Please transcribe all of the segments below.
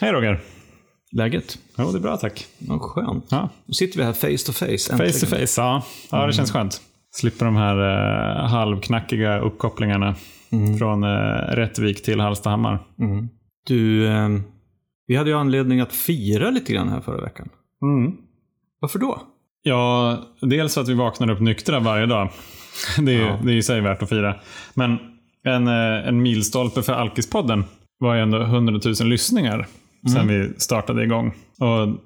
Hej Roger. Läget? Jo, det är bra tack. Ja, skönt. Ja. Nu sitter vi här face to face. Face to face, ja. Ja, det känns skönt. Slipper de här eh, halvknackiga uppkopplingarna från eh, Rättvik till Hallstahammar. Mm. Du, eh, vi hade ju anledning att fira lite grann här förra veckan. Mm. Varför då? Ja, dels att vi vaknar upp nyktra varje dag. Det är, Ja. det är i sig värt att fira. Men en, eh, en milstolpe för Alkispodden var ju ändå 100 000 lyssningar sen vi startade igång. Och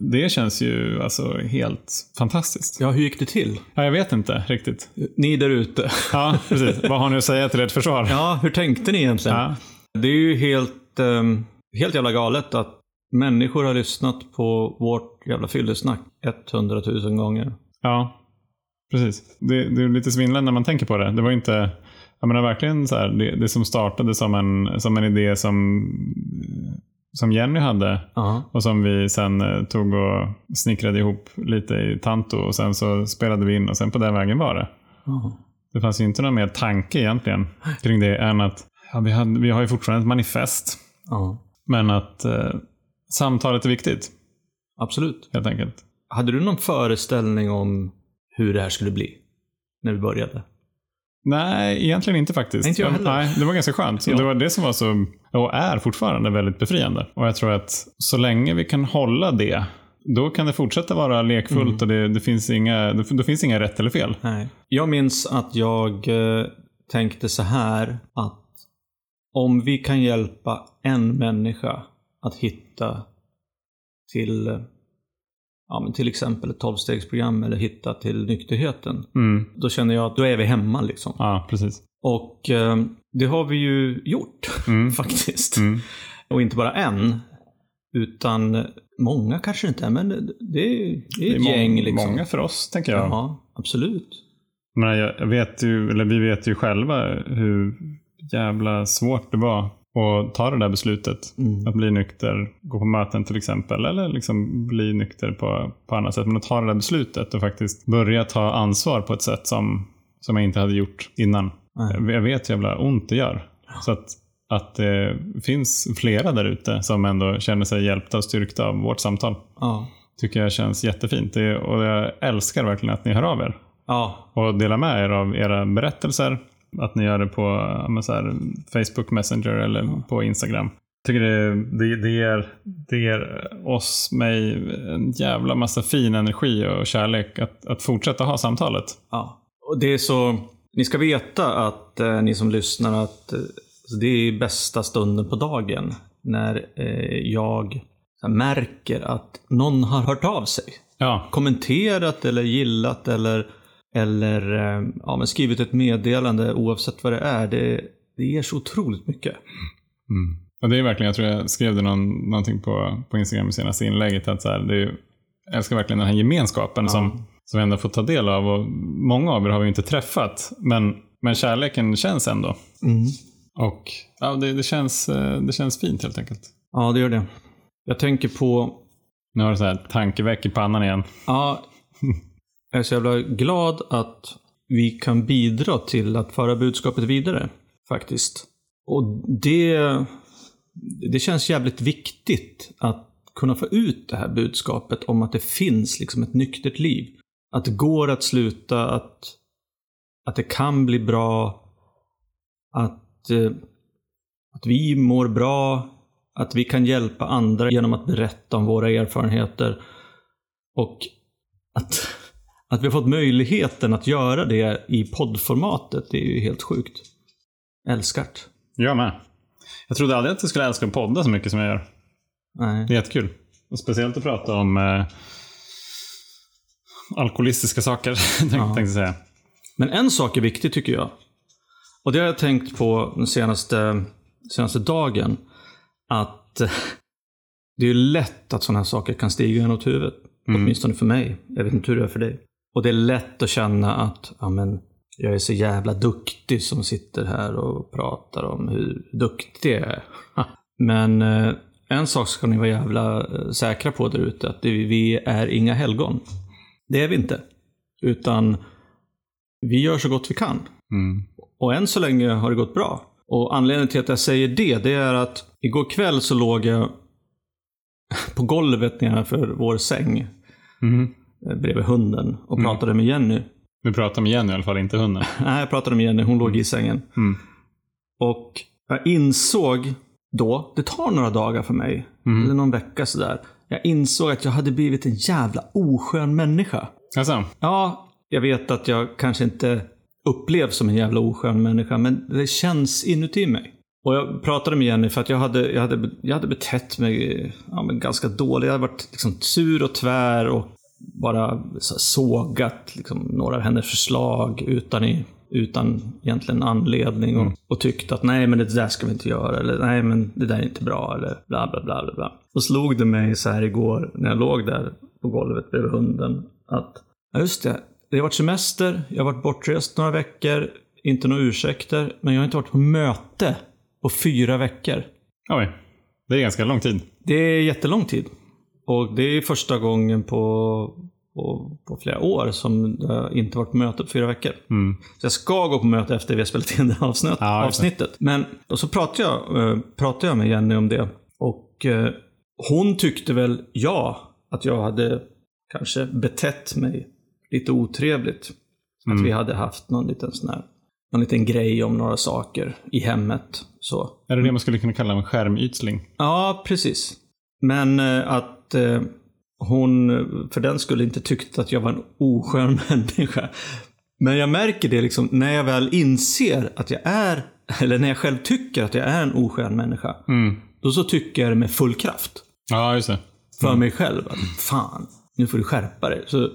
det känns ju alltså helt fantastiskt. Ja, hur gick det till? Ja, jag vet inte riktigt. Ni där ute. Ja, precis. Vad har ni att säga till ert försvar? Ja, hur tänkte ni egentligen? Ja. Det är ju helt, ehm, helt jävla galet att människor har lyssnat på vårt jävla fyllesnack 100 000 gånger. Ja, precis. Det, det är lite svindlande när man tänker på det. Det var ju inte, jag menar verkligen så här, det, det som startade som en, som en idé som, som Jenny hade Ja. och som vi sen eh, tog och snickrade ihop lite i Tanto och sen så spelade vi in och sen på den vägen var det. Ja. Det fanns ju inte någon mer tanke egentligen kring det än att ja, vi, hade, vi har ju fortfarande ett manifest. ja. Men att eh, samtalet är viktigt Absolut. helt enkelt. Hade du någon föreställning om hur det här skulle bli? När vi började? Nej, egentligen inte faktiskt. Inte jag heller. Nej, det var ganska skönt. Ja. Det var det som var så, och är fortfarande väldigt befriande. Och jag tror att så länge vi kan hålla det, då kan det fortsätta vara lekfullt Mm. och det, det finns inga, det, då finns inga rätt eller fel. Nej. Jag minns att jag eh, tänkte så här att om vi kan hjälpa en människa att hitta till eh, ja, men till exempel ett tolvstegsprogram eller hitta till nykterheten. Mm. Då känner jag att då är vi hemma liksom. Ja, precis. Och eh, det har vi ju gjort Mm. faktiskt. Mm. Och inte bara en. Utan många kanske inte är, men det, det är Det är ett gäng liksom. många för oss, tänker jag. Ja, absolut. Men jag vet ju, eller vi vet ju själva hur jävla svårt det var att ta det där beslutet. Mm. Att bli nykter, gå på möten till exempel, eller liksom bli nykter på, på annat sätt. Men att ta det där beslutet och faktiskt börja ta ansvar på ett sätt som, som jag inte hade gjort innan. Nej. Jag- vet hur jävla ont det gör. Så att, att det finns flera där ute som ändå känner sig hjälpta och styrkta av vårt samtal. Ja. Tycker jag känns jättefint. Det, och jag älskar verkligen att ni hör av er och dela med er av era berättelser. Att ni gör det på här, Facebook Messenger eller på Instagram. Jag tycker det, det, det, ger, det ger oss, mig, en jävla massa fin energi och kärlek att, att fortsätta ha samtalet. Ja. Och det är så... Ni ska veta att eh, ni som lyssnar att eh, så det är bästa stunden på dagen. När eh, jag märker att någon har hört av sig. Ja, Kommenterat eller gillat eller, eller eh, ja, men skrivit ett meddelande oavsett vad det är. Det, det ger så otroligt mycket. mm. och det är verkligen, jag tror jag skrev det någon, någonting på, på Instagram i senaste inlägget. Att så här, det är, jag älskar verkligen den här gemenskapen som, som vi ändå får ta del av. Och många av er har vi inte träffat, men, men kärleken känns ändå. Och ja, det, det, känns, eh, det känns fint helt enkelt. Ja, det gör det. Jag tänker på Nu har du så här tankeväck i pannan igen. Ja, jag är så jävla glad att vi kan bidra till att föra budskapet vidare, faktiskt. Och det, det känns jävligt viktigt att kunna få ut det här budskapet om att det finns liksom ett nyktert liv. Att det går att sluta, att, att det kan bli bra, att, eh, att vi mår bra, att vi kan hjälpa andra genom att berätta om våra erfarenheter. Och att, att vi har fått möjligheten att göra det i poddformatet, det är ju helt sjukt. Älskart. Jag med. Jag trodde aldrig att jag skulle älska att podda så mycket som jag gör. Nej. Det är jättekul. Och speciellt att prata om eh, alkoholistiska saker, tänkte Ja. tänkte jag säga. Men en sak är viktig tycker jag. Och det har jag tänkt på den senaste, senaste dagen. Att det är lätt att sådana här saker kan stiga en åt huvudet. Åtminstone för mig. Jag vet inte hur det är för dig. Och det är lätt att känna att ja, men, jag är så jävla duktig som sitter här och pratar om hur duktig jag är. Men eh, en sak ska ni vara jävla eh, säkra på där ute. Att vi är inga helgon. Det är vi inte. Utan vi gör så gott vi kan. Mm. Och än så länge har det gått bra. Och anledningen till att jag säger det, det är att igår kväll så låg jag på golvet nedanför vår säng. Mhm. Eh, Bredvid hunden och pratade med Jenny. Du pratar med Jenny i alla fall, inte hunden. Nej, jag pratade med Jenny. Hon låg i sängen. Mm. Och jag insåg då, det tar några dagar för mig, eller någon vecka sådär. Jag insåg att jag hade blivit en jävla oskön människa. Alltså, Ja, jag vet att jag kanske inte upplevs som en jävla oskön människa, men det känns inuti mig. Och jag pratade med Jenny för att jag hade, jag hade, jag hade betett mig ja, men ganska dåligt. Jag hade varit liksom sur och tvär och bara sågat liksom, några av hennes förslag utan, i, utan egentligen anledning. Och, och tyckt att nej, men det där ska vi inte göra. Eller nej, men det där är inte bra. Eller bla, bla, bla, bla, bla. Och slog det mig så här igår när jag låg där på golvet bredvid hunden. Att, ja just det. Det har varit semester, jag har varit bortrest några veckor. Inte några ursäkter. Men jag har inte varit på möte på fyra veckor. oj. Det är ganska lång tid. Det är jättelång tid. Och det är första gången på, på, på flera år som jag inte varit på möte på fyra veckor. Mm. Så jag ska gå på möte efter vi har spelat in det här avsnitt, Ja, avsnittet. Men och så pratade jag, eh, pratade jag med Jenny om det. Och eh, hon tyckte väl, ja, att jag hade kanske betett mig lite otrevligt. Mm. Att vi hade haft någon liten sån här, någon liten grej om några saker i hemmet. Så. Är det det man skulle kunna kalla en skärmytsling? Ja, precis. Men eh, att eh, hon för den skulle inte tyckt att jag var en oskön människa. Men jag märker det liksom när jag väl inser att jag är, eller när jag själv tycker att jag är en oskön människa. Mm. Då så tycker jag det med full kraft. Ja, just det. För mig själv. Att, Fan, nu får du skärpa dig. Så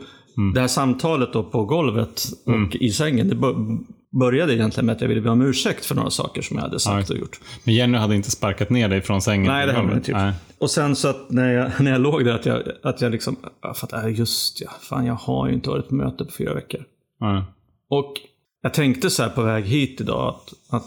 Det här samtalet då på golvet och i sängen, det började egentligen med att jag ville be om ursäkt för några saker som jag hade sagt och gjort. Men Jenny hade inte sparkat ner dig från sängen? Nej, det hade hon inte. Och sen så att när jag, när jag låg där, att jag, att jag liksom, ja, för att, äh, just ja, fan jag har ju inte varit på möte på fyra veckor. Ja. Och jag tänkte så här på väg hit idag att, att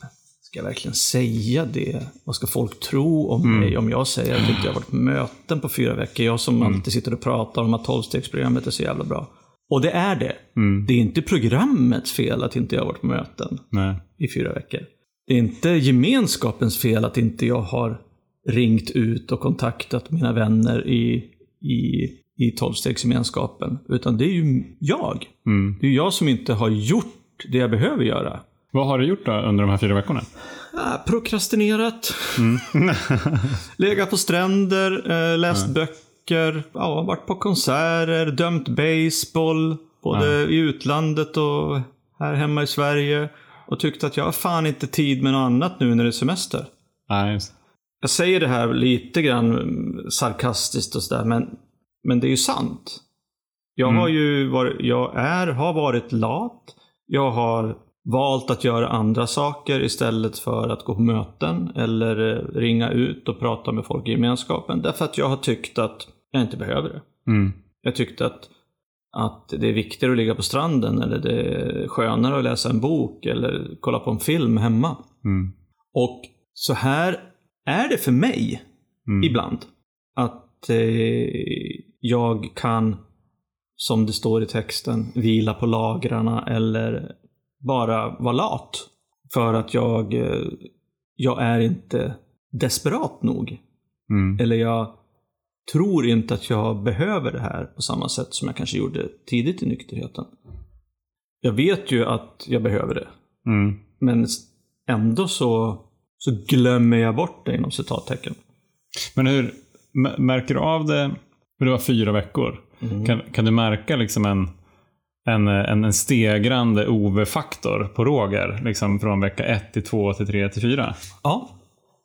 ja, ska jag verkligen säga det? Vad ska folk tro om mig om jag säger att jag inte har varit på möten på fyra veckor? Jag som alltid sitter och pratar om att tolvstegsprogrammet är så jävla bra. Och det är det. Det är inte programmets fel att inte jag har varit på möten Nej. i fyra veckor. Det är inte gemenskapens fel att inte jag har ringt ut och kontaktat mina vänner i, i, i tolvstegsgemenskapen. Utan det är ju jag. Mm. Det är jag som inte har gjort det jag behöver göra. Vad har du gjort då under de här fyra veckorna? Ah, prokrastinerat. Legat på stränder, eh, läst böcker, ja, varit på konserter, dömt baseball. Både i utlandet och här hemma i Sverige. Och tyckt att jag har fan inte tid med något annat nu när det är semester. Nej. Jag säger det här lite grann mm, sarkastiskt och sådär, men, men det är ju sant. Jag har ju varit, jag är, har varit lat. Jag har valt att göra andra saker istället för att gå på möten eller eh, ringa ut och prata med folk i gemenskapen. Därför att jag har tyckt att jag inte behöver det. Mm. Jag tyckte att, att det är viktigare att ligga på stranden eller det är skönare att läsa en bok eller kolla på en film hemma. Mm. Och så här är det för mig Mm. ibland. Att eh, jag kan, som det står i texten, vila på lagrarna eller bara vara lat. För att jag, eh, jag är inte desperat nog. Mm. Eller jag tror inte att jag behöver det här på samma sätt som jag kanske gjorde tidigt i nykterheten. Jag vet ju att jag behöver det. Mm. Men ändå så, så glömmer jag bort det inom citattecken. Men hur märker du av det? För det var fyra veckor. Mm. Kan, kan du märka liksom en, en, en, en stegrande OV-faktor på Roger? Liksom från vecka 1 till 2 till 3 till 4? Ja,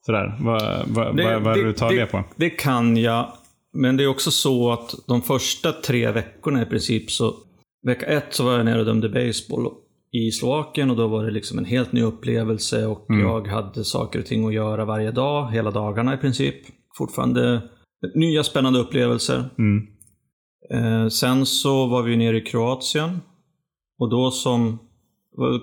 Sådär. Vad, vad, vad, vad är det du tar det, på? Det kan jag. Men det är också så att de första tre veckorna i princip så... Vecka ett så var jag nere och dömde baseball i Slovakien och då var det liksom en helt ny upplevelse och jag hade saker och ting att göra varje dag, hela dagarna i princip. Fortfarande nya spännande upplevelser. Mm. Eh, sen så var vi nere i Kroatien. Och då som,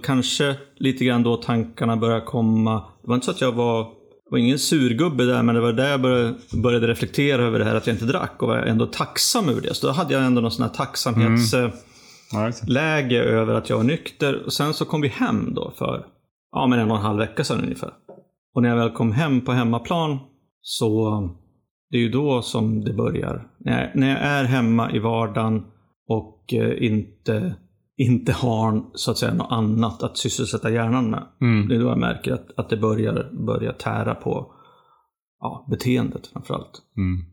kanske lite grann då tankarna började komma. Det var inte så att jag var, var ingen surgubbe där, men det var där jag började, började reflektera över det här att jag inte drack och var ändå tacksam över det. Så då hade jag ändå någon sån här tacksamhetsläge just det. över att jag var nykter. Och sen så kom vi hem då för, ja men en och en halv vecka sedan ungefär. Och när jag väl kom hem på hemmaplan så Det är ju då som det börjar. När jag, när jag är hemma i vardagen och eh, inte, inte har så att säga något annat att sysselsätta hjärnan med. Mm. Det är då jag märker att, att det börjar, börjar tära på ja, beteendet framförallt. Mm.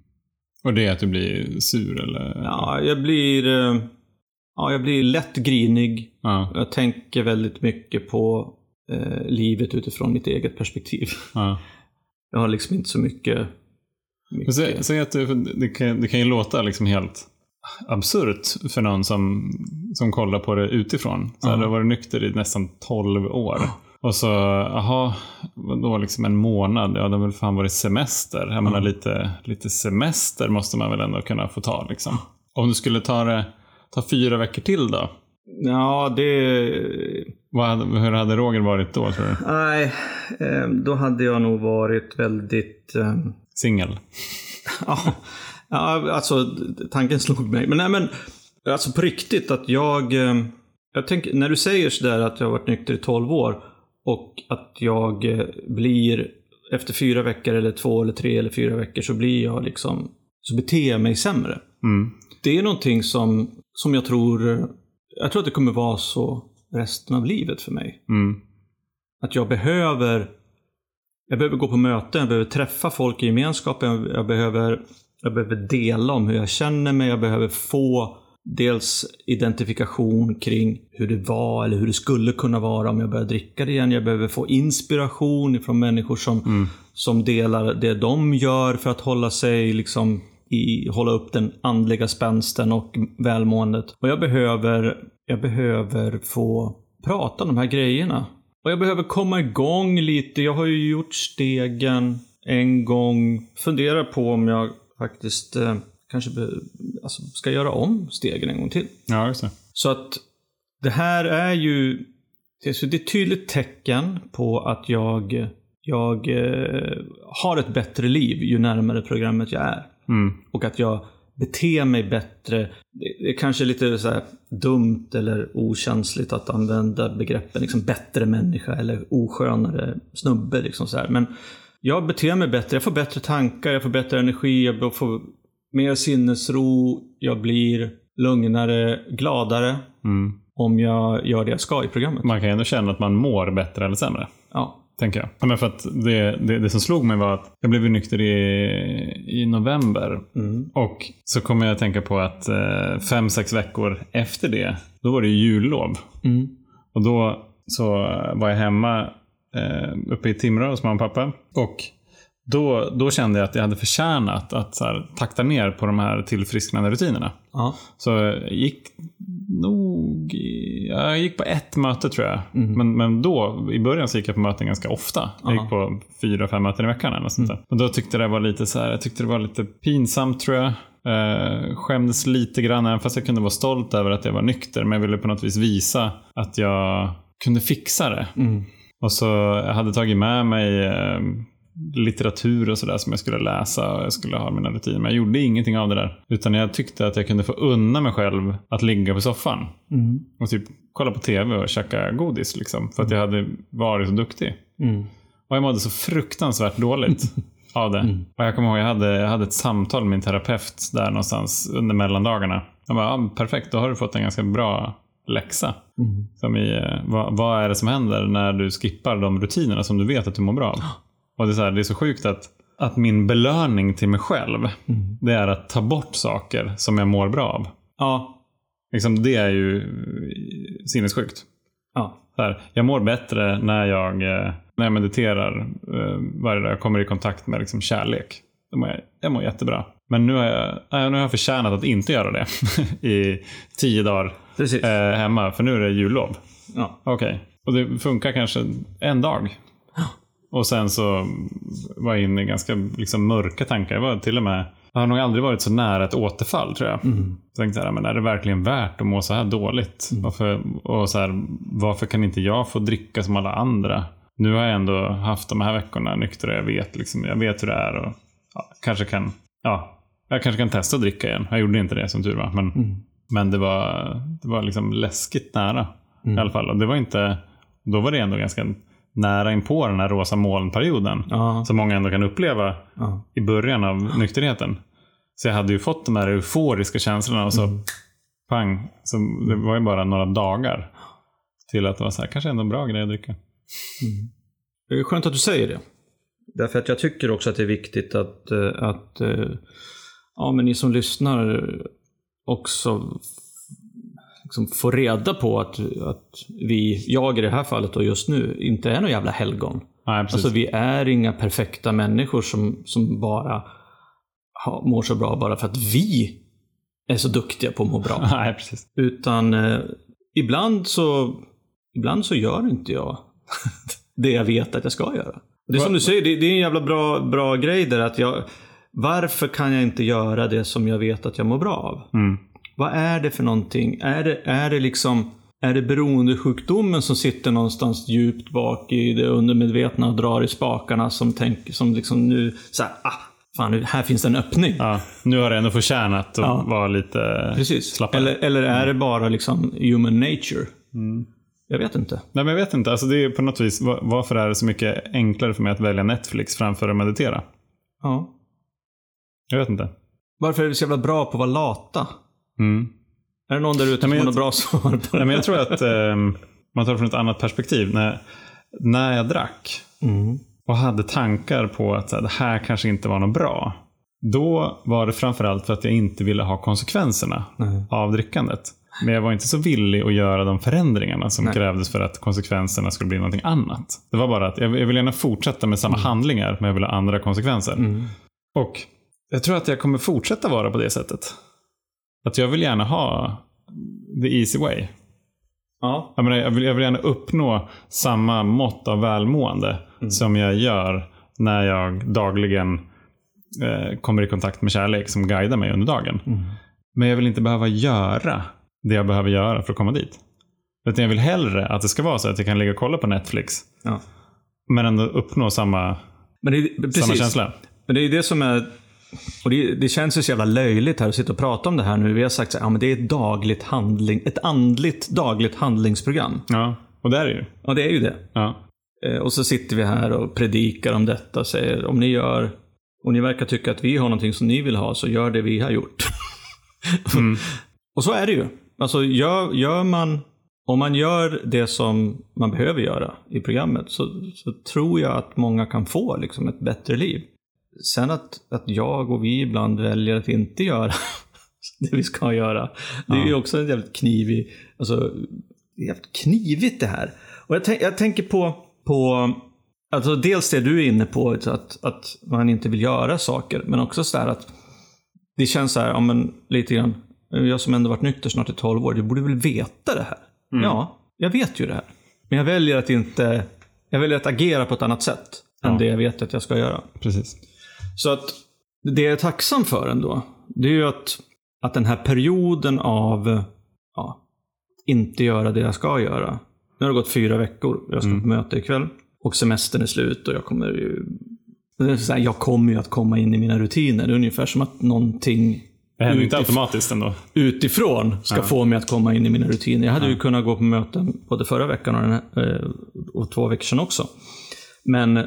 Och det är att du blir sur eller? Ja, jag blir, eh, ja, jag blir lätt grinig. Ja. Jag tänker väldigt mycket på eh, livet utifrån mitt eget perspektiv. ja. Jag har liksom inte så mycket... Men Säg, att du, det, kan, det kan ju låta liksom helt absurt för någon som, som kollar på det utifrån. Så här, Ja. Du har varit nykter i nästan 12 år. Och så, jaha, då liksom en månad? Ja, det har väl fan varit semester. Jag menar, lite, lite semester måste man väl ändå kunna få ta liksom. Om du skulle ta det, ta fyra veckor till då? Ja, det... Vad hur hade Roger varit då tror du? Nej, eh, då hade jag nog varit väldigt... Eh, Singel? ja, ja, alltså tanken slog mig. Men nej, men alltså på riktigt att jag... Eh, jag tänker, när du säger sådär att jag har varit nykter i 12 år och att jag eh, blir efter fyra veckor eller två eller tre eller fyra veckor så blir jag liksom... Så beter jag mig sämre. Mm. Det är någonting som, som jag tror... Jag tror att det kommer vara så resten av livet för mig. Mm. Att jag behöver jag behöver gå på möten, jag behöver träffa folk i gemenskapen, jag, behöver, jag behöver dela om hur jag känner mig, jag behöver få dels identifikation kring hur det var eller hur det skulle kunna vara om jag börjar dricka det igen. Jag behöver få inspiration från människor som, som delar det de gör för att hålla sig liksom i, hålla upp den andliga spänsten och välmåendet. Och jag behöver, jag behöver få prata om de här grejerna. Och jag behöver komma igång lite. Jag har ju gjort stegen en gång. Funderar på om jag faktiskt eh, kanske be, alltså, ska göra om stegen en gång till. Ja, just det. Så att det här är ju det är ett tydligt tecken på att jag, jag eh, har ett bättre liv ju närmare programmet jag är. Mm. Och att jag beter mig bättre. Det är kanske lite så här dumt eller okänsligt att använda begreppen liksom bättre människa eller oskönare snubbe. Liksom så här. Men jag beter mig bättre, jag får bättre tankar, jag får bättre energi, jag får mer sinnesro, jag blir lugnare, gladare Mm. om jag gör det jag ska i programmet. Man kan ju ändå känna att man mår bättre eller sämre. Ja. Tänker jag. Ja, men för att det, det, det som slog mig var att jag blev nykter i, i november. Mm. Och så kommer jag att tänka på att eh, fem, sex veckor efter det, då var det ju jullov. Mm. Och då så var jag hemma eh, uppe i Timrå hos mamma och pappa. Och då, då kände jag att jag hade förtjänat att så här, takta ner på de här tillfrisknande rutinerna. Ja. Så jag gick nog... Jag gick på ett möte tror jag. Mm. Men, men då, i början så gick jag på möten ganska ofta. Jag Ja. gick på fyra, fem möten i veckan eller sånt Mm. Och då tyckte det var lite så här, jag tyckte det var lite pinsamt tror jag. Eh, skämdes lite grann, även fast jag kunde vara stolt över att jag var nykter. Men jag ville på något vis visa att jag kunde fixa det. Mm. Och så jag hade tagit med mig eh, litteratur och sådär som jag skulle läsa och jag skulle ha mina rutiner. Men jag gjorde ingenting av det där. Utan jag tyckte att jag kunde få unna mig själv att ligga på soffan. Mm. Och typ kolla på tv och käka godis liksom. För att jag hade varit så duktig. Mm. Och jag mådde så fruktansvärt dåligt av det. Och jag kommer ihåg, jag hade, jag hade ett samtal med min terapeut där någonstans under mellandagarna. Jag bara, ja, perfekt, då har du fått en ganska bra läxa. Mm. Som i, eh, vad, vad är det som händer när du skippar de rutinerna som du vet att du mår bra av? Och det är så, här, det är så sjukt att, att min belöning till mig själv, Mm. det är att ta bort saker som jag mår bra av. Ja. Liksom, det är ju sinnessjukt. Ja. Så här, jag mår bättre när jag, eh, när jag mediterar eh, varje dag. Jag kommer i kontakt med liksom, kärlek. Då mår jag, jag mår jättebra. Men nu har, jag, nej, nu har jag förtjänat att inte göra det i tio dagar eh, hemma. För nu är det jullov. Ja. Okej. Och det funkar kanske en dag. Och sen så var jag inne i ganska liksom, mörka tankar. Jag var till och med jag har nog aldrig varit så nära ett återfall tror jag. Mm. Så tänkte jag, men är det verkligen värt att må så här dåligt? Varför, och så här, varför kan inte jag få dricka som alla andra? Nu har jag ändå haft de här veckorna nykter och jag vet, liksom, jag vet hur det är. Och, ja, kanske kan, ja, jag kanske kan testa att dricka igen. Jag gjorde inte det som tur var. Men, men det var, det var liksom läskigt nära. I alla fall. Och det var inte, då var det ändå ganska nära in på den här rosa molnperioden. Ja. Som många ändå kan uppleva Ja. i början av nykterheten. Så jag hade ju fått de här euforiska känslorna och så Mm. pang. Så det var ju bara några dagar till att det var så här, kanske ändå en bra grej att dricka. Det är skönt att du säger det. Därför att jag tycker också att det är viktigt att, eh, att eh, ja, men ni som lyssnar också liksom får reda på att, att vi, jag i det här fallet och just nu, inte är någon jävla helgon. Nej, precis. Alltså vi är inga perfekta människor som, som bara ha, mår så bra bara för att vi är så duktiga på att må bra. Nej, precis. Utan eh, ibland så ibland så gör inte jag det jag vet att jag ska göra. Det är som du säger, det, det är en jävla bra, bra grej där att jag varför kan jag inte göra det som jag vet att jag mår bra av? Mm. Vad är det för någonting? Är det, är det liksom är det beroendesjukdomen som sitter någonstans djupt bak i det undermedvetna och drar i spakarna som, tänk, som liksom nu så här, ah, fan, här finns det en öppning. Ja, nu har det ändå förtjänat att Ja. vara lite Precis. slappare. Eller, eller är det bara liksom human nature? Jag vet inte. Nej, men jag vet inte. Alltså, det är på något vis, va- varför är det så mycket enklare för mig att välja Netflix framför att meditera? Ja. Jag vet inte. Varför är vi så jävla bra på att vara lata? Mm. Är det någon där ute som har något bra svar på det? Nej, men jag tror att ehm, man tar det från ett annat perspektiv. När, när jag drack Mm. och hade tankar på att här, det här kanske inte var något bra. Då var det framförallt för att jag inte ville ha konsekvenserna Nej. av drickandet. Men jag var inte så villig att göra de förändringarna som Nej. krävdes för att konsekvenserna skulle bli någonting annat. Det var bara att jag, jag vill gärna fortsätta med samma Mm. handlingar, men jag vill ha andra konsekvenser. Och jag tror att jag kommer fortsätta vara på det sättet. Att jag vill gärna ha the easy way. Ja. Jag, menar, jag, vill, jag vill gärna uppnå samma mått av välmående som jag gör när jag dagligen eh, kommer i kontakt med kärlek som guidar mig under dagen. Men jag vill inte behöva göra det jag behöver göra för att komma dit. Utan jag vill hellre att det ska vara så att jag kan ligga och kolla på Netflix ja. men ändå uppnå samma, Men det, samma känsla. Men det är det som är... Och det, det känns ju så jävla löjligt här att sitta och prata om det här nu. Vi har sagt att ja, men det är ett dagligt handling, ett andligt dagligt handlingsprogram. Ja, och det är det ju. Och det är ju det. Ja. Eh, Och så sitter vi här och predikar om detta och säger om ni gör, och ni verkar tycka att vi har någonting som ni vill ha, så gör det vi har gjort. och så är det ju. Alltså gör, gör man, om man gör det som man behöver göra i programmet så, så tror jag att många kan få liksom, ett bättre liv. Sen att, att jag och vi ibland väljer att inte göra det vi ska göra. Det är ju också en jävligt knivig, alltså, jävligt knivigt det här. Och jag, tänk, jag tänker på, på alltså dels det du är inne på, att, att man inte vill göra saker, men också så här att det känns så här, ja men lite grann, jag som ändå varit nykter snart i 12 år, du borde väl veta det här? Ja, jag vet ju det här. Men jag väljer att inte, jag väljer att agera på ett annat sätt än Ja. det jag vet att jag ska göra. Precis. Så att det jag är tacksam för ändå, det är ju att, att den här perioden av ja, inte göra det jag ska göra. Nu har det gått fyra veckor. Jag ska på möte ikväll. Och semestern är slut och jag kommer ju... här, Jag kommer ju att komma in i mina rutiner. Det är ungefär som att någonting Det händer inte automatiskt ändå. utifrån ska få mig att komma in i mina rutiner. Jag hade ju kunnat gå på möten både förra veckan och, här, eh, och två veckor sedan också. Men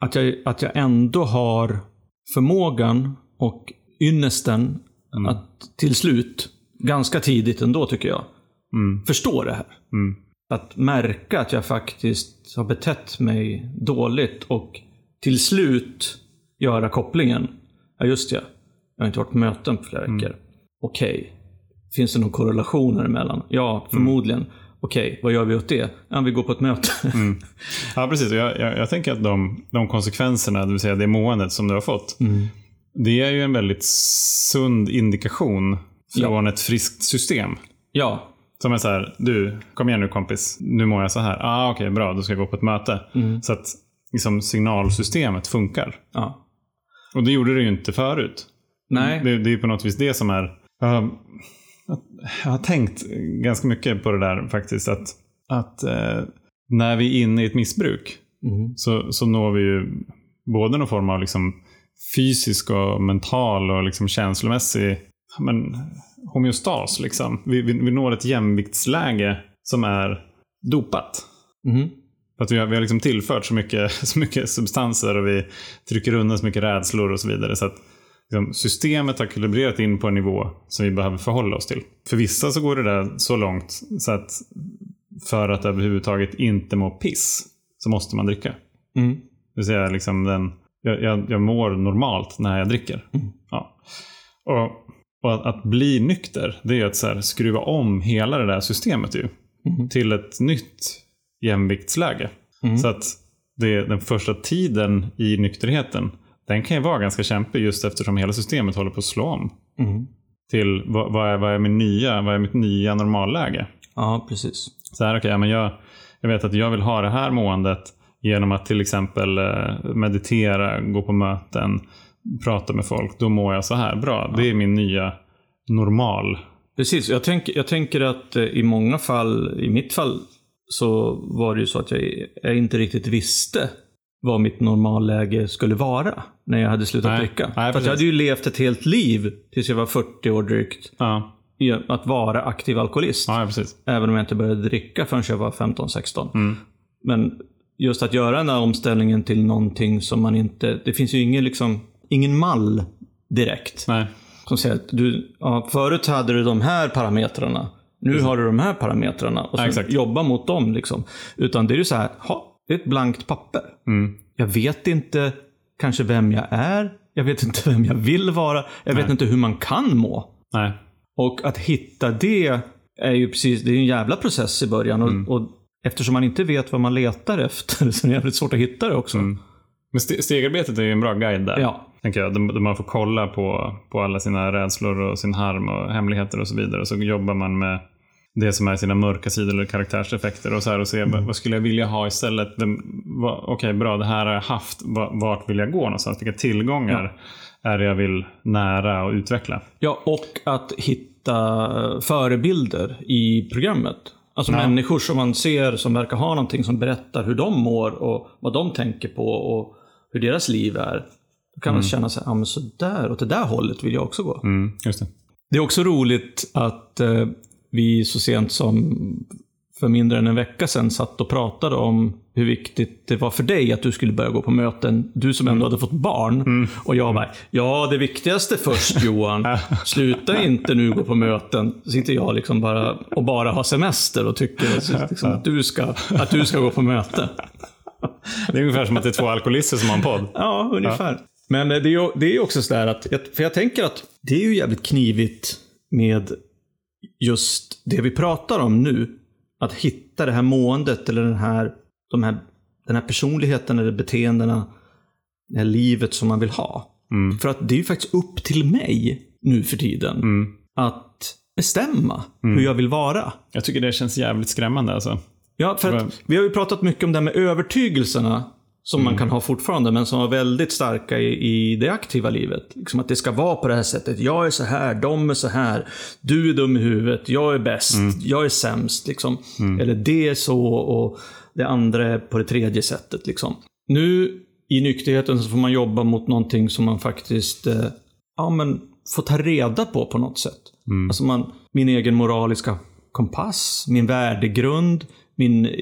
att jag, att jag ändå har förmågan och ynnesten att till slut, ganska tidigt ändå tycker jag, Mm. förstå det här. Mm. Att märka att jag faktiskt har betett mig dåligt och till slut göra kopplingen. Ja, just det. Jag har inte varit på möten på flera veckor. Okej. Finns det någon korrelation emellan? Ja, förmodligen. Okej, vad gör vi åt det? Ja, vi går på ett möte. Ja, precis. Jag, jag, jag tänker att de, de konsekvenserna, det vill säga det måendet som du har fått, det är ju en väldigt sund indikation från ett friskt system. ja, Som är så här, du, kom igen nu kompis, nu mår jag så här. Ah, Okej, bra, då ska jag gå på ett möte. Så att liksom, signalsystemet funkar. ja. Och det gjorde det ju inte förut. Nej. Det, det är på något vis det som är... Har, jag har tänkt ganska mycket på det där faktiskt. Att, att eh, när vi är inne i ett missbruk Mm. så, så når vi ju både någon form av liksom fysisk och mental och liksom känslomässig men, homeostas. Liksom. Vi, vi, vi når ett jämviktsläge som är dopat. Mhm. För att vi har, vi har liksom tillfört så mycket, så mycket substanser och vi trycker undan så mycket rädslor och så vidare. Så att liksom, systemet har kalibrerat in på en nivå som vi behöver förhålla oss till. För vissa så går det där så långt så att för att överhuvudtaget inte må piss så måste man dricka. Mm. Det vill säga liksom den, jag, jag, jag mår normalt när jag dricker. Ja. Och, och att, att bli nykter, det är att så här, skruva om hela det där systemet ju. Till ett nytt jämviktsläge. Så att det, den första tiden i nykterheten, den kan ju vara ganska kämpig just eftersom hela systemet håller på att slå om. Mm. Till vad, vad, är, vad, är min nya, vad är mitt nya normalläge? Ja, precis. Så här, okay, men jag, jag vet att jag vill ha det här måendet genom att till exempel eh, meditera, gå på möten, prata med folk. Då mår jag så här bra. Det är min nya normal. Precis, jag, tänk, jag tänker att eh, i många fall, i mitt fall, så var det ju så att jag, jag inte riktigt visste vad mitt normalläge skulle vara när jag hade slutat Nej. dricka. Nej, För jag hade ju levt ett helt liv tills jag var 40 år drygt Ja, att vara aktiv alkoholist. ja. Även om jag inte började dricka förrän jag var 15-16. Mm. Men just att göra den här omställningen till någonting som man inte... Det finns ju ingen, liksom, ingen mall direkt. Nej. Som säger att du, ja, förut hade du de här parametrarna. Nu har du de här parametrarna. Och exakt. jobba mot dem. Liksom. Utan det är ju så här, ha, det är ett blankt papper. Mm. Jag vet inte kanske vem jag är. Jag vet inte vem jag vill vara. Jag vet Nej. inte hur man kan må. Nej. Och att hitta det är ju precis, det är en jävla process i början. Och, Mm. och eftersom man inte vet vad man letar efter så är det jävligt svårt att hitta det också. Mm. Men ste- stegarbetet är ju en bra guide där. Ja. Tänker jag. Där man får kolla på, på alla sina rädslor och sin harm och hemligheter och så vidare. Och så jobbar man med det som är sina mörka sidor eller karaktärseffekter och så här och se vad, vad skulle jag vilja ha istället. Okej, bra, det här har jag haft. Va- Vart vill jag gå någonstans? Vilka tillgångar är det jag vill nära och utveckla? Ja, och att hitta eh, förebilder i programmet. Alltså Ja. människor som man ser som verkar ha någonting som berättar hur de mår och vad de tänker på och hur deras liv är. Då kan man känna sig, ja men så där, åt det där hållet vill jag också gå. Mm, just det. Det är också roligt att eh, vi så sent som för mindre än en vecka sedan satt och pratade om hur viktigt det var för dig att du skulle börja gå på möten. Du som ändå hade fått barn. Och jag bara, ja det viktigaste först Johan. Sluta inte nu gå på möten. Så inte jag liksom bara och bara har semester och tycker liksom, att, du ska, att du ska gå på möte. Det är ungefär som att det är två alkoholister som har en podd. Ja, ungefär. Men eh, det är ju det är också sådär att, för jag tänker att det är ju jävligt knivigt med just det vi pratar om nu. Att hitta det här måendet eller den här, de här, den här personligheten eller beteendena, det här livet som man vill ha. Mm. För att det är ju faktiskt upp till mig nu för tiden Mm. att bestämma hur jag vill vara. Jag tycker det känns jävligt skrämmande alltså. Ja, för att vi har ju pratat mycket om det här med övertygelserna som man kan ha fortfarande, men som var väldigt starka i, i det aktiva livet. Liksom att det ska vara på det här sättet. Jag är så här, de är så här. Du är dum i huvudet, jag är bäst, jag är sämst. Liksom. Eller det är så och det andra är på det tredje sättet. Liksom. Nu i nykterheten så får man jobba mot någonting som man faktiskt eh, ja, men får ta reda på på något sätt. Alltså man, min egen moraliska kompass, min värdegrund, min eh,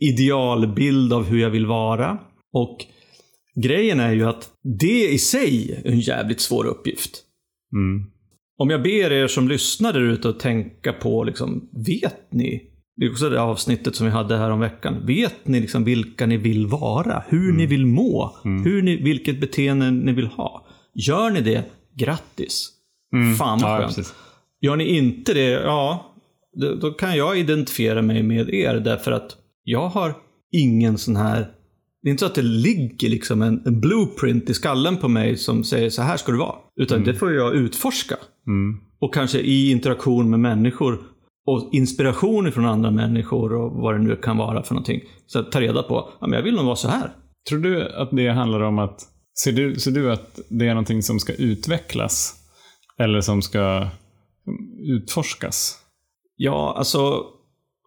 idealbild av hur jag vill vara. Och grejen är ju att det i sig är en jävligt svår uppgift. Mm. Om jag ber er som lyssnar där ute att tänka på, liksom, vet ni? Det är också det avsnittet som vi hade här om veckan. Vet ni liksom vilka ni vill vara? Hur ni vill må? Hur ni, vilket beteende ni vill ha? Gör ni det, grattis! Fan vad Ja, skönt. precis. Gör ni inte det, ja, då, då kan jag identifiera mig med er därför att jag har ingen sån här det är inte så att det ligger liksom en, en blueprint i skallen på mig som säger så här ska du vara. Utan det får jag utforska. Mm. Och kanske i interaktion med människor och inspiration från andra människor och vad det nu kan vara för någonting. Så att ta reda på, ja men jag vill nog vara så här. Tror du att det handlar om att... Ser du, ser du att det är någonting som ska utvecklas? Eller som ska utforskas? Ja, alltså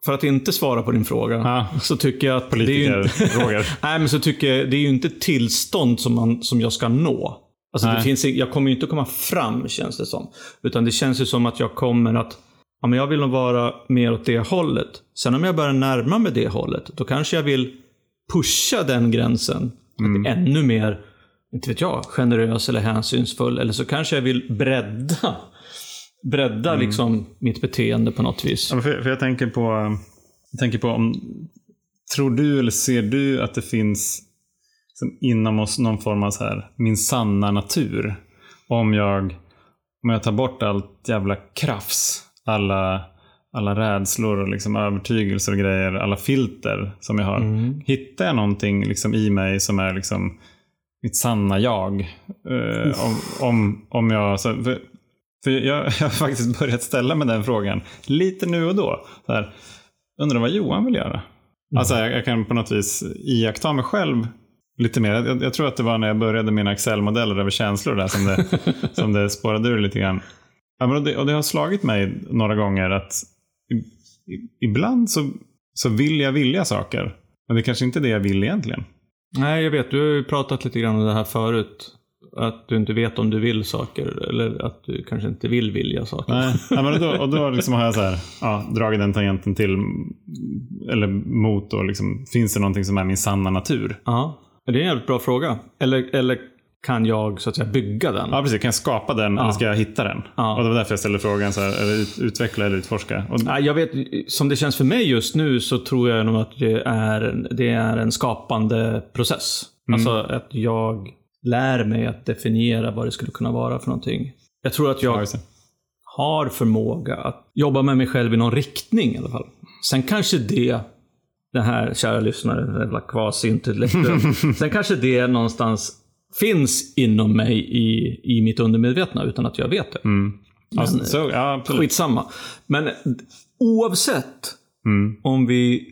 för att inte svara på din fråga Ja. så tycker jag att det är inte, Politiker-frågor. Nej, men så tycker jag det är ju inte tillstånd som, man, som jag ska nå. Alltså det finns, jag kommer ju inte komma fram känns det som. Utan det känns ju som att jag kommer att ja, men jag vill nog vara mer åt det hållet. Sen om jag börjar närma mig det hållet, då kanske jag vill pusha den gränsen. Att bli ännu mer, inte vet jag, generös eller hänsynsfull. Eller så kanske jag vill bredda, bredda liksom mitt beteende på något vis. Ja, För, för jag tänker på, jag tänker på om, tror du eller ser du att det finns liksom, inom oss någon form av så här, min sanna natur? Om jag, om jag tar bort allt jävla krafs, alla, alla rädslor och liksom övertygelser och grejer, alla filter som jag har. Hittar jag någonting liksom i mig som är liksom mitt sanna jag? Eh, om, om, om jag, så, för, jag, jag har faktiskt börjat ställa mig den frågan lite nu och då. Så här, undrar vad Johan vill göra? Alltså jag, jag kan på något vis iaktta mig själv lite mer. Jag, jag tror att det var när jag började mina Excel-modeller över känslor där som det, som det spårade ur lite grann. Ja, men och, det, och det har slagit mig några gånger att i, i, ibland så, så vill jag vilja saker. Men det är kanske inte är det jag vill egentligen. Nej, jag vet. Du har ju pratat lite grann om det här förut. Att du inte vet om du vill saker. Eller att du kanske inte vill vilja saker. Nej, ja, men då, och då liksom har jag så här, ja, dragit den tangenten till, eller mot då, liksom, finns det någonting som är min sanna natur? Ja, det är en jävligt bra fråga. Eller, eller kan jag så att säga bygga den? Ja, precis. Kan jag skapa den eller ska jag hitta den? Ja. Och det var därför jag ställde frågan, så här, ut, utveckla eller utforska? Och, Nej, jag vet, som det känns för mig just nu så tror jag nog att det är, det är en skapande process. Alltså att jag lär mig att definiera vad det skulle kunna vara för någonting. Jag tror att ja, jag har förmåga att jobba med mig själv i någon riktning i alla fall. Sen kanske det, det här, kära lyssnare, jävla kvasintellektuell. Sen kanske det någonstans finns inom mig i, i mitt undermedvetna utan att jag vet det. Alltså, så, ja, absolut. Skitsamma. Men oavsett Mm. om vi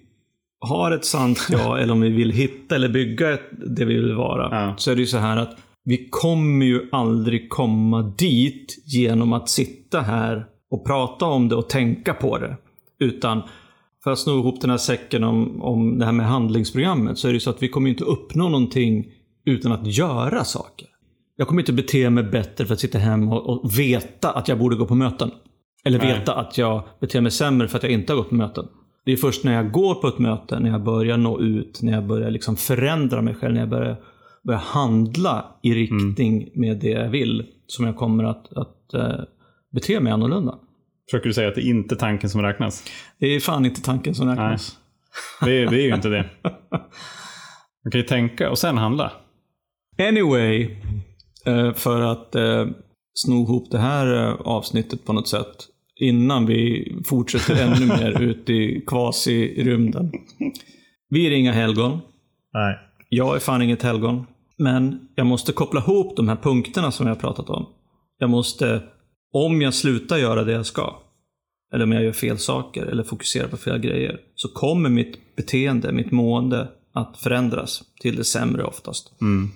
har ett sant ja eller om vi vill hitta eller bygga ett, det vi vill vara. Ja. Så är det ju så här att vi kommer ju aldrig komma dit genom att sitta här och prata om det och tänka på det. Utan för att sno ihop den här säcken om, om det här med handlingsprogrammet så är det ju så att vi kommer inte uppnå någonting utan att göra saker. Jag kommer inte bete mig bättre för att sitta hemma och, och veta att jag borde gå på möten. Eller Nej. veta att jag beter mig sämre för att jag inte har gått på möten. Det är först när jag går på ett möte, när jag börjar nå ut, när jag börjar liksom förändra mig själv, när jag börjar, börjar handla i riktning med det jag vill, som jag kommer att, att eh, bete mig annorlunda. Försöker du säga att det är inte tanken som räknas? Det är fan inte tanken som räknas. Det är, det är ju inte det. Man kan ju tänka och sen handla. Anyway, eh, för att eh, sno ihop det här avsnittet på något sätt innan vi fortsätter ännu mer ut i quasi-rymden. Vi är inga helgon. Nej. Jag är fan inget helgon. Men jag måste koppla ihop de här punkterna som jag har pratat om. Jag måste, om jag slutar göra det jag ska, eller om jag gör fel saker eller fokuserar på fel grejer, så kommer mitt beteende, mitt mående att förändras till det sämre oftast. Mm.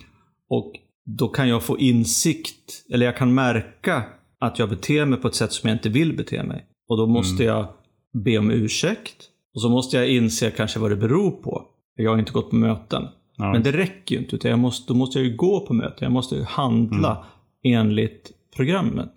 Och då kan jag få insikt, eller jag kan märka att jag beter mig på ett sätt som jag inte vill bete mig. Och då måste jag be om ursäkt. Och så måste jag inse kanske vad det beror på. Jag har inte gått på möten. Ja. Men det räcker ju inte, utan jag måste, då måste jag ju gå på möten. Jag måste ju handla enligt programmet.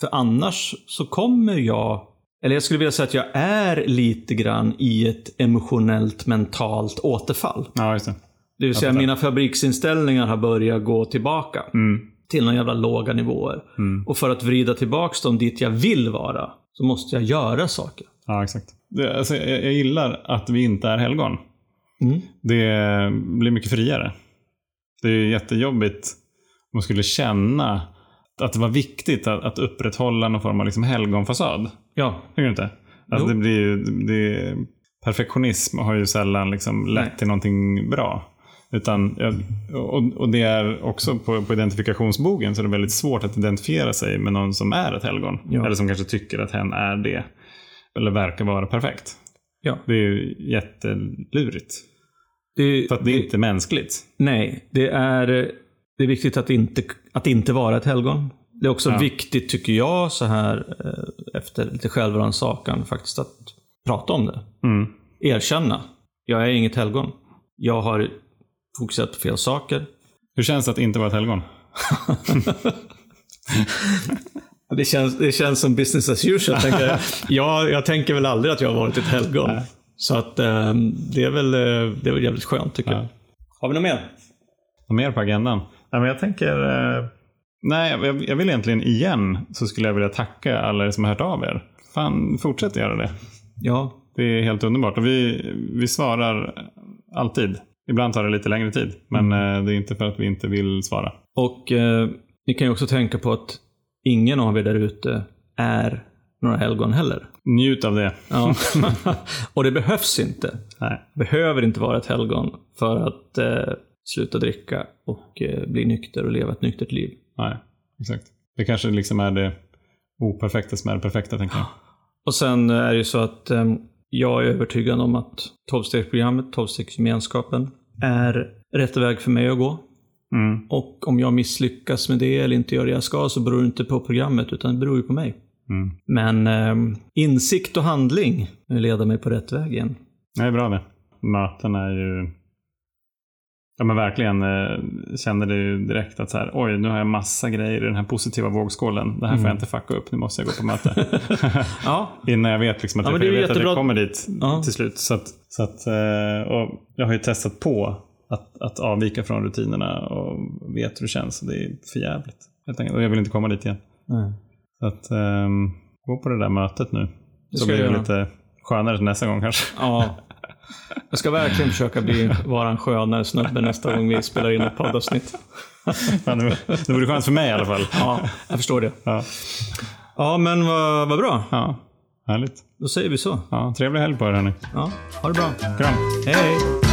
För annars så kommer jag, eller jag skulle vilja säga att jag är lite grann i ett emotionellt mentalt återfall. Ja, just det. Det vill säga mina fabriksinställningar har börjat gå tillbaka Mm. Till några jävla låga nivåer. Mm. Och för att vrida tillbaka dem dit jag vill vara, så måste jag göra saker. Ja, exakt. Det, alltså, jag, jag gillar att vi inte är helgon. Mm. Det blir mycket friare. Det är jättejobbigt om man skulle känna att det var viktigt att, att upprätthålla någon form av liksom helgonfasad. Ja, Tycker du inte? Alltså Jo. det blir ju, det, perfektionism har ju sällan liksom lett Nej. till någonting bra. Utan, och, och det är också på, på identifikationsbogen så är det väldigt svårt att identifiera sig med någon som är ett helgon. Ja. Eller som kanske tycker att hen är det. Eller verkar vara perfekt. ja. Det är ju jättelurigt. Det, För att det är inte mänskligt. Nej, det är, det är viktigt att inte, att inte vara ett helgon. Det är också Ja. viktigt, tycker jag, så här eh, efter lite självrannsakan faktiskt, att prata om det. Mm. Erkänna. Jag är inget helgon. Jag har fokuserat på fel saker. Hur känns det att inte vara ett helgon? Det känns, det känns som business as usual. Tänker jag. jag, jag tänker väl aldrig att jag har varit ett helgon. Så att eh, det, är väl, eh, det är väl jävligt skönt tycker Ja. jag. Har vi något mer? Något mer på agendan? Nej, men jag tänker... Eh, nej, jag, jag vill egentligen igen så skulle jag vilja tacka alla er som har hört av er. Fan, fortsätt göra det. Ja, Det är helt underbart. Och vi, vi svarar alltid. Ibland tar det lite längre tid, men eh, det är inte för att vi inte vill svara. och eh, ni kan ju också tänka på att ingen av er där ute är några helgon heller. Njut av det. Ja. och det behövs inte. Nej. Behöver inte vara ett helgon för att eh, sluta dricka och eh, bli nykter och leva ett nyktert liv. Nej, exakt. Det kanske liksom är det operfekta som är det perfekta, tänker jag. Och sen är det ju så att eh, jag är övertygad om att 12-stegsprogrammet, 12-stegsgemenskapen, är rätt väg för mig att gå. Mm. Och om jag misslyckas med det eller inte gör det jag ska så beror det inte på programmet utan det beror ju på mig. Mm. Men eh, insikt och handling leder mig på rätt väg igen. Det är bra det. Möten är ju... Ja men verkligen. Eh, kände det ju direkt att så här, oj nu har jag massa grejer i den här positiva vågskålen. Det här får jag inte fucka upp, nu måste jag gå på möte. Ja, Innan jag vet liksom att, Ja, jag, jag vet att jättebra. jag kommer dit Ja. till slut. Så att, så att, eh, och jag har ju testat på att, att avvika från rutinerna och vet hur det känns. Och det är för jävligt. Och jag vill inte komma dit igen. Nej. Så att, ehm, gå på det där mötet nu. Det Så blir det lite skönare nästa gång kanske. Ja. Jag ska verkligen försöka bli, vara en skönare snubbe nästa gång vi spelar in ett poddavsnitt. Det, vore skönt för mig i alla fall. Ja, jag förstår det. Ja, Ja, men vad, vad bra. ja härligt. Då säger vi så. Ja, trevlig helg på er hörni. Ja, ha det bra. Kram. Hej!